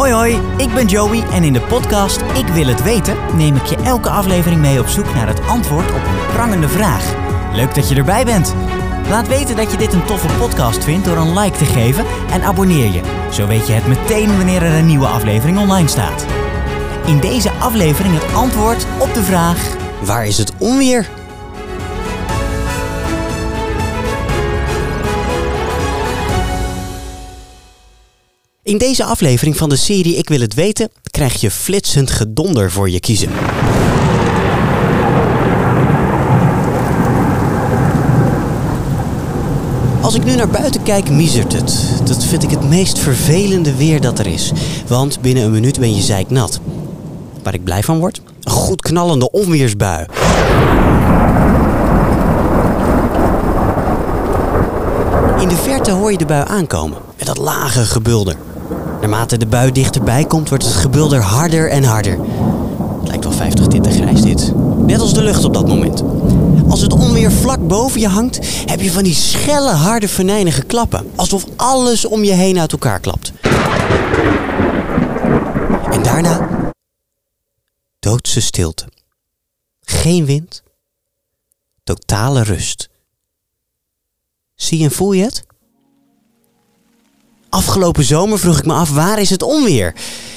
Hoi hoi, ik ben Joey en in de podcast Ik wil het weten neem ik je elke aflevering mee op zoek naar het antwoord op een prangende vraag. Leuk dat je erbij bent. Laat weten dat je dit een toffe podcast vindt door een like te geven en abonneer je. Zo weet je het meteen wanneer er een nieuwe aflevering online staat. In deze aflevering het antwoord op de vraag: Waar is het onweer? In deze aflevering van de serie Ik wil het weten krijg je flitsend gedonder voor je kiezen. Als ik nu naar buiten kijk, miezert het. Dat vind ik het meest vervelende weer dat er is. Want binnen een minuut ben je zeiknat. Waar ik blij van word? Een goed knallende onweersbui. In de verte hoor je de bui aankomen, met dat lage gebulder. Naarmate de bui dichterbij komt, wordt het gebulder harder en harder. Het lijkt wel 50 tinten grijs dit. Net als de lucht op dat moment. Als het onweer vlak boven je hangt, heb je van die schelle, harde, venijnige klappen. Alsof alles om je heen uit elkaar klapt. En daarna doodse stilte. Geen wind. Totale rust. Zie en voel je het? Afgelopen zomer vroeg ik me af waar is het onweer?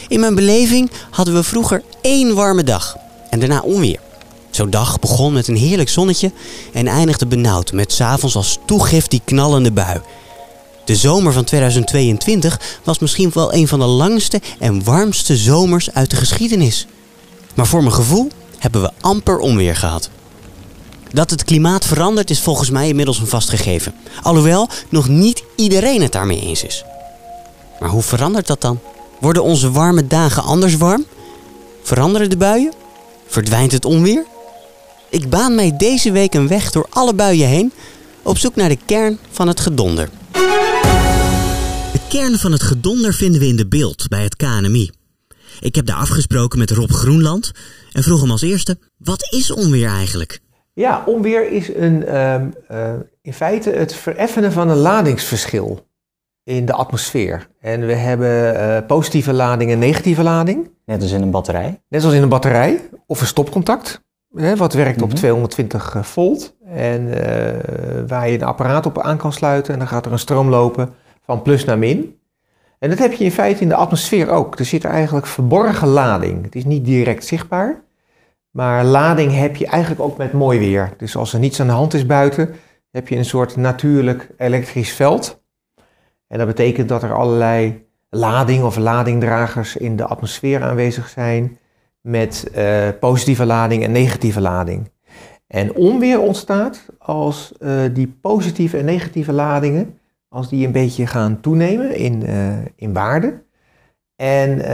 In mijn beleving hadden we vroeger één warme dag en daarna onweer. Zo'n dag begon met een heerlijk zonnetje en eindigde benauwd met s'avonds als toegift die knallende bui. De zomer van 2022 was misschien wel een van de langste en warmste zomers uit de geschiedenis. Maar voor mijn gevoel hebben we amper onweer gehad. Dat het klimaat verandert is volgens mij inmiddels een vastgegeven. Alhoewel nog niet iedereen het daarmee eens is. Maar hoe verandert dat dan? Worden onze warme dagen anders warm? Veranderen de buien? Verdwijnt het onweer? Ik baan mij deze week een weg door alle buien heen op zoek naar de kern van het gedonder. De kern van het gedonder vinden we in de beeld bij het KNMI. Ik heb daar afgesproken met Rob Groenland en vroeg hem als eerste: wat is onweer eigenlijk? Ja, onweer is een, ehm, eh, in feite het vereffenen van een ladingsverschil in de atmosfeer. En we hebben eh, positieve lading en negatieve lading. Net als in een batterij. Net als in een batterij of een stopcontact. Hè, wat werkt op 220 volt. En eh, waar je een apparaat op aan kan sluiten. En dan gaat er een stroom lopen van plus naar min. En dat heb je in feite in de atmosfeer ook. Er zit er eigenlijk verborgen lading. Het is niet direct zichtbaar. Maar lading heb je eigenlijk ook met mooi weer. Dus als er niets aan de hand is buiten, heb je een soort natuurlijk elektrisch veld. En dat betekent dat er allerlei lading of ladingdragers in de atmosfeer aanwezig zijn met uh, positieve lading en negatieve lading. En onweer ontstaat als uh, die positieve en negatieve ladingen, als die een beetje gaan toenemen in, uh, in waarde. En,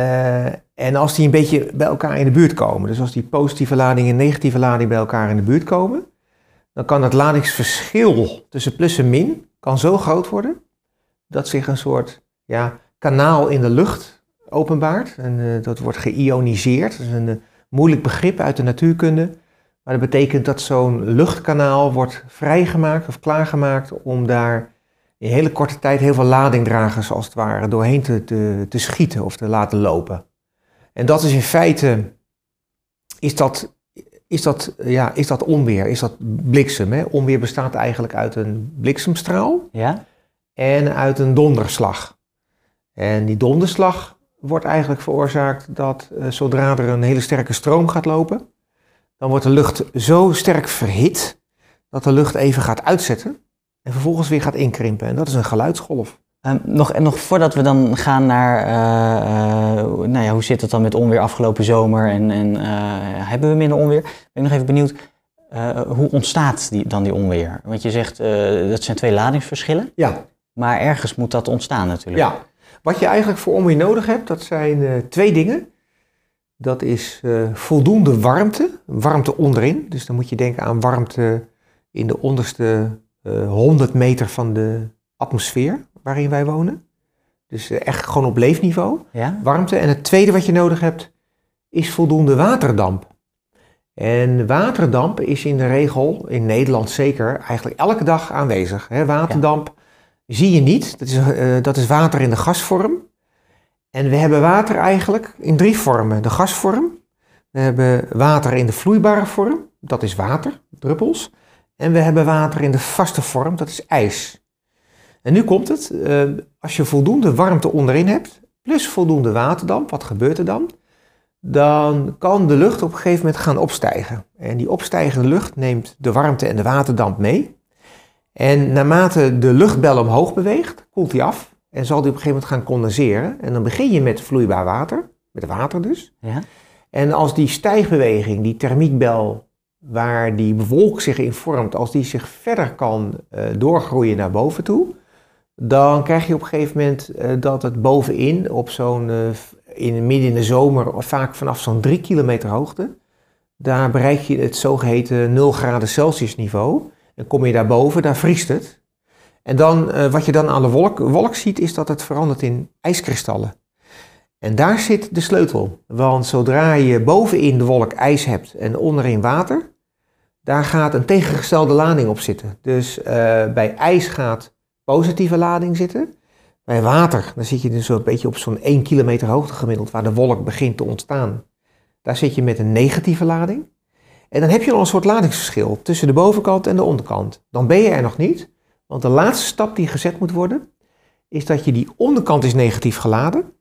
en als die een beetje bij elkaar in de buurt komen. Dus als die positieve lading en negatieve lading bij elkaar in de buurt komen, dan kan het ladingsverschil tussen plus en min kan zo groot worden dat zich een soort ja, kanaal in de lucht openbaart. En uh, dat wordt geïoniseerd. Dat is een uh, moeilijk begrip uit de natuurkunde. Maar dat betekent dat zo'n luchtkanaal wordt vrijgemaakt of klaargemaakt om daar in hele korte tijd heel veel ladingdragers als het ware doorheen te, te, te schieten of te laten lopen. En dat is in feite, is dat, is dat, ja, is dat onweer, is dat bliksem. Hè? Onweer bestaat eigenlijk uit een bliksemstraal. Ja? En uit een donderslag. En die donderslag wordt eigenlijk veroorzaakt dat uh, zodra er een hele sterke stroom gaat lopen, dan wordt de lucht zo sterk verhit dat de lucht even gaat uitzetten en vervolgens weer gaat inkrimpen. En dat is een geluidsgolf. Um, nog, en nog voordat we dan gaan naar, uh, uh, nou ja, hoe zit het dan met onweer afgelopen zomer en, en hebben we minder onweer? Ben ik nog even benieuwd, hoe ontstaat die, dan die onweer? Want je zegt, dat zijn twee ladingsverschillen. Ja. Maar ergens moet dat ontstaan natuurlijk. Ja, wat je eigenlijk voor onweer nodig hebt, dat zijn uh, twee dingen. Dat is uh, voldoende warmte, warmte onderin. Dus dan moet je denken aan warmte in de onderste uh, 100 meter van de atmosfeer waarin wij wonen. Dus echt gewoon op leefniveau. Ja? Warmte. En het tweede wat je nodig hebt, is voldoende waterdamp. En waterdamp is in de regel, in Nederland zeker, eigenlijk elke dag aanwezig. Hè? Waterdamp zie je niet. Dat is, uh, dat is water in de gasvorm. En we hebben water eigenlijk in drie vormen. De gasvorm, we hebben water in de vloeibare vorm, dat is water, druppels. En we hebben water in de vaste vorm, dat is ijs. En nu komt het, eh, als je voldoende warmte onderin hebt, plus voldoende waterdamp, wat gebeurt er dan? Dan kan de lucht op een gegeven moment gaan opstijgen. En die opstijgende lucht neemt de warmte en de waterdamp mee. En naarmate de luchtbel omhoog beweegt, koelt die af en zal die op een gegeven moment gaan condenseren. En dan begin je met vloeibaar water, met water dus. Ja. En als die stijgbeweging, die thermiekbel, waar die wolk zich in vormt, als die zich verder kan uh, doorgroeien naar boven toe, dan krijg je op een gegeven moment uh, dat het bovenin, op zo'n, uh, in, midden in de zomer, vaak vanaf zo'n drie kilometer hoogte, daar bereik je het zogeheten 0 graden Celsius niveau. En kom je daarboven, daar vriest het. En dan, wat je dan aan de wolk, wolk ziet, is dat het verandert in ijskristallen. En daar zit de sleutel. Want zodra je bovenin de wolk ijs hebt en onderin water, daar gaat een tegengestelde lading op zitten. Dus uh, bij ijs gaat positieve lading zitten. Bij water, dan zit je dus een beetje op zo'n 1 kilometer hoogte gemiddeld, waar de wolk begint te ontstaan. Daar zit je met een negatieve lading. En dan heb je nog een soort ladingsverschil tussen de bovenkant en de onderkant. Dan ben je er nog niet, want de laatste stap die gezet moet worden, is dat je die onderkant is negatief geladen.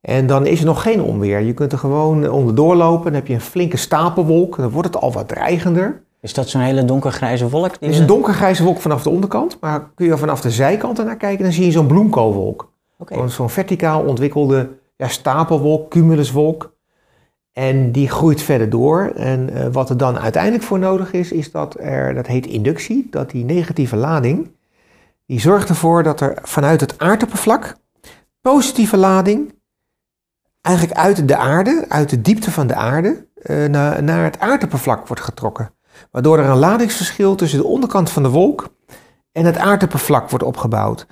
En dan is er nog geen onweer. Je kunt er gewoon onderdoor lopen. Dan heb je een flinke stapelwolk. Dan wordt het al wat dreigender. Is dat zo'n hele donkergrijze wolk? Het is een donkergrijze wolk vanaf de onderkant. Maar kun je vanaf de zijkant ernaar kijken, dan zie je zo'n bloemkoolwolk. Okay. Zo'n verticaal ontwikkelde ja, stapelwolk, cumuluswolk. En die groeit verder door. En uh, wat er dan uiteindelijk voor nodig is, is dat er, dat heet inductie, dat die negatieve lading, die zorgt ervoor dat er vanuit het aardoppervlak positieve lading eigenlijk uit de aarde, uit de diepte van de aarde, uh, naar, naar het aardoppervlak wordt getrokken. Waardoor er een ladingsverschil tussen de onderkant van de wolk en het aardoppervlak wordt opgebouwd.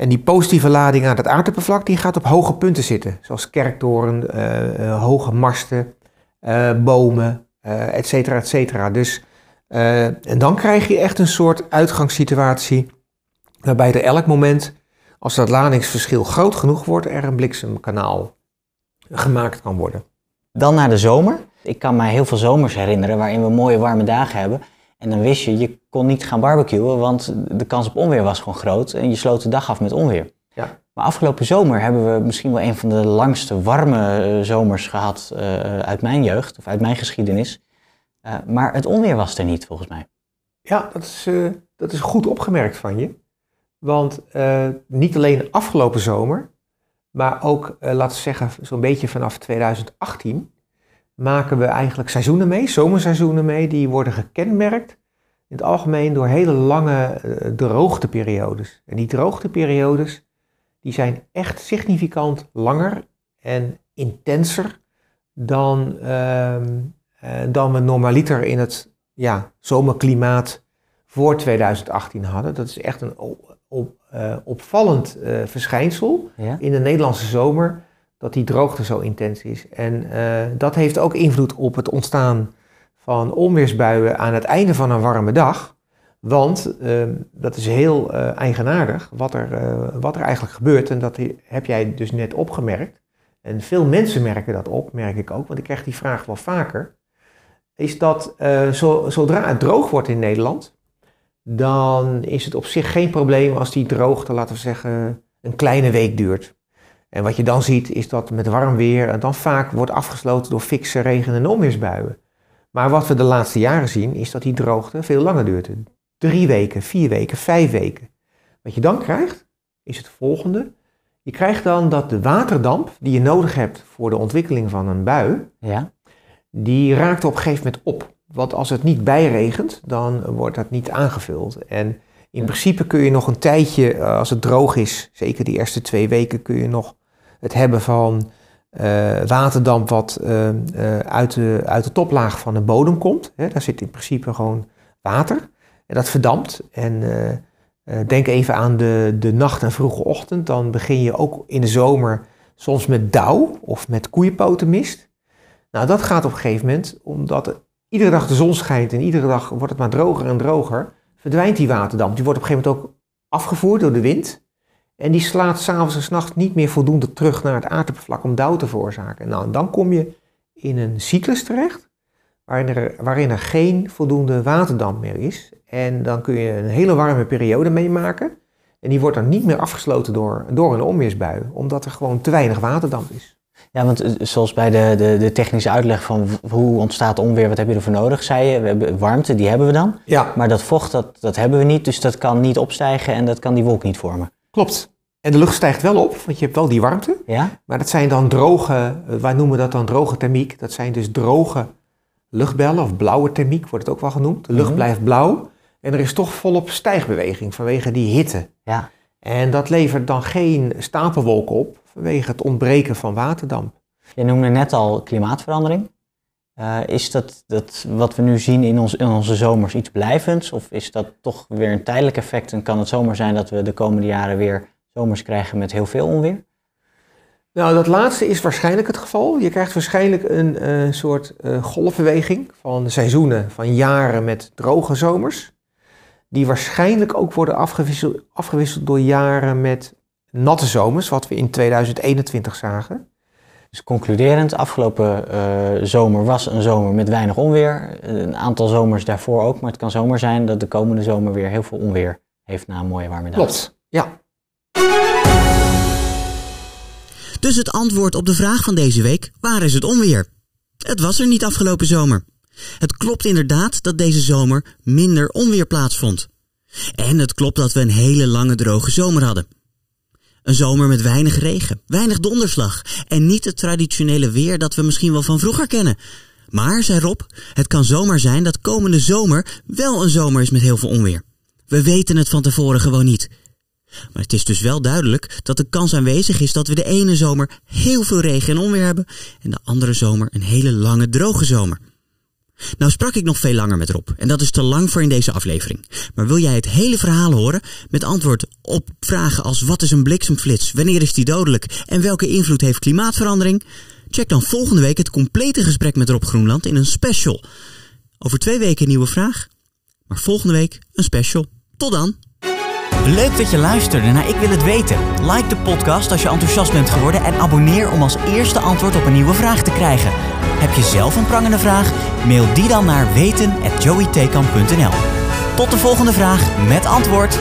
En die positieve lading aan het aardoppervlak die gaat op hoge punten zitten, zoals kerktoren, uh, uh, hoge masten, bomen, et cetera, et cetera. Dus, en dan krijg je echt een soort uitgangssituatie waarbij er elk moment, als dat ladingsverschil groot genoeg wordt, er een bliksemkanaal gemaakt kan worden. Dan naar de zomer. Ik kan mij heel veel zomers herinneren waarin we mooie warme dagen hebben. En dan wist je, je kon niet gaan barbecuen, want de kans op onweer was gewoon groot. En je sloot de dag af met onweer. Ja. Maar afgelopen zomer hebben we misschien wel een van de langste warme eh, zomers gehad uh, uit mijn jeugd, of uit mijn geschiedenis. Uh, maar het onweer was er niet, volgens mij. Ja, dat is, uh, dat is goed opgemerkt van je. Want niet alleen afgelopen zomer, maar ook, laten we zeggen, zo'n beetje vanaf 2018 maken we eigenlijk seizoenen mee, zomerseizoenen mee, die worden gekenmerkt in het algemeen door hele lange uh, droogteperiodes. En die droogteperiodes, die zijn echt significant langer en intenser dan, uh, dan we normaliter in het ja, zomerklimaat voor 2018 hadden. Dat is echt een op, uh, opvallend verschijnsel ja? in de Nederlandse zomer dat die droogte zo intens is. En uh, dat heeft ook invloed op het ontstaan van onweersbuien aan het einde van een warme dag. Want dat is heel eigenaardig wat er, wat er eigenlijk gebeurt. En dat heb jij dus net opgemerkt. En veel mensen merken dat op, merk ik ook, want ik krijg die vraag wel vaker. Is dat zo, zodra het droog wordt in Nederland, dan is het op zich geen probleem als die droogte, laten we zeggen, een kleine week duurt. En wat je dan ziet is dat met warm weer en dan vaak wordt afgesloten door fikse regen- en onweersbuien. Maar wat we de laatste jaren zien is dat die droogte veel langer duurt. Drie weken, vier weken, vijf weken. Wat je dan krijgt is het volgende. Je krijgt dan dat de waterdamp die je nodig hebt voor de ontwikkeling van een bui, ja. die raakt op een gegeven moment op. Want als het niet bijregent, dan wordt dat niet aangevuld. En in principe kun je nog een tijdje, eh, als het droog is, zeker die eerste twee weken, kun je nog het hebben van uh, waterdamp wat uh, uh, uit, de, uit de toplaag van de bodem komt. Hè, daar zit in principe gewoon water. En dat verdampt. En denk even aan de, de nacht en vroege ochtend. Dan begin je ook in de zomer soms met dauw of met koeienpotenmist. Nou, dat gaat op een gegeven moment, omdat iedere dag de zon schijnt en iedere dag wordt het maar droger en droger, verdwijnt die waterdamp. Die wordt op een gegeven moment ook afgevoerd door de wind. En die slaat s'avonds en s'nachts niet meer voldoende terug naar het aardoppervlak om dauw te veroorzaken. Nou, en dan kom je in een cyclus terecht waarin er, waarin er geen voldoende waterdamp meer is. En dan kun je een hele warme periode meemaken. En die wordt dan niet meer afgesloten door, door een onweersbui, omdat er gewoon te weinig waterdamp is. Ja, want eh, zoals bij de, de, de technische uitleg van hoe ontstaat onweer, wat heb je ervoor nodig, zei je, we hebben warmte, die hebben we dan. Ja, Maar dat vocht, dat, dat hebben we niet, dus dat kan niet opstijgen en dat kan die wolk niet vormen. Klopt. En de lucht stijgt wel op, want je hebt wel die warmte. Ja? Maar dat zijn dan droge, eh, wij noemen dat dan droge thermiek. Dat zijn dus droge luchtbellen of blauwe thermiek wordt het ook wel genoemd. De lucht Mhm. blijft blauw en er is toch volop stijgbeweging vanwege die hitte. Ja. En dat levert dan geen stapelwolken op vanwege het ontbreken van waterdamp. Je noemde net al klimaatverandering. Eh, is dat, dat wat we nu zien in, onze zomers iets blijvends? Of is dat toch weer een tijdelijk effect? En kan het zomaar zijn dat we de komende jaren weer zomers krijgen met heel veel onweer? Nou, dat laatste is waarschijnlijk het geval. Je krijgt waarschijnlijk een eh, soort eh, golfbeweging van seizoenen, van jaren met droge zomers. Die waarschijnlijk ook worden afgewisseld door jaren met natte zomers, wat we in 2021 zagen. Dus concluderend, afgelopen eh, zomer was een zomer met weinig onweer. Een aantal zomers daarvoor ook, maar het kan zomaar zijn dat de komende zomer weer heel veel onweer heeft na een mooie warme dag. Klopt, ja. Dus het antwoord op de vraag van deze week: waar is het onweer? Het was er niet afgelopen zomer. Het klopt inderdaad dat deze zomer minder onweer plaatsvond. En het klopt dat we een hele lange droge zomer hadden. Een zomer met weinig regen, weinig donderslag en niet het traditionele weer dat we misschien wel van vroeger kennen. Maar, zei Rob, het kan zomaar zijn dat komende zomer wel een zomer is met heel veel onweer. We weten het van tevoren gewoon niet. Maar het is dus wel duidelijk dat de kans aanwezig is dat we de ene zomer heel veel regen en onweer hebben en de andere zomer een hele lange droge zomer. Nou sprak ik nog veel langer met Rob en dat is te lang voor in deze aflevering. Maar wil jij het hele verhaal horen met antwoord op vragen als wat is een bliksemflits, wanneer is die dodelijk en welke invloed heeft klimaatverandering? Check dan volgende week het complete gesprek met Rob Groenland in een special. Over twee weken een nieuwe vraag, maar volgende week een special. Tot dan! Leuk dat je luisterde naar Ik Wil Het Weten. Like de podcast als je enthousiast bent geworden en abonneer om als eerste antwoord op een nieuwe vraag te krijgen. Heb je zelf een prangende vraag? Mail die dan naar weten@joeytekan.nl. Tot de volgende vraag met antwoord.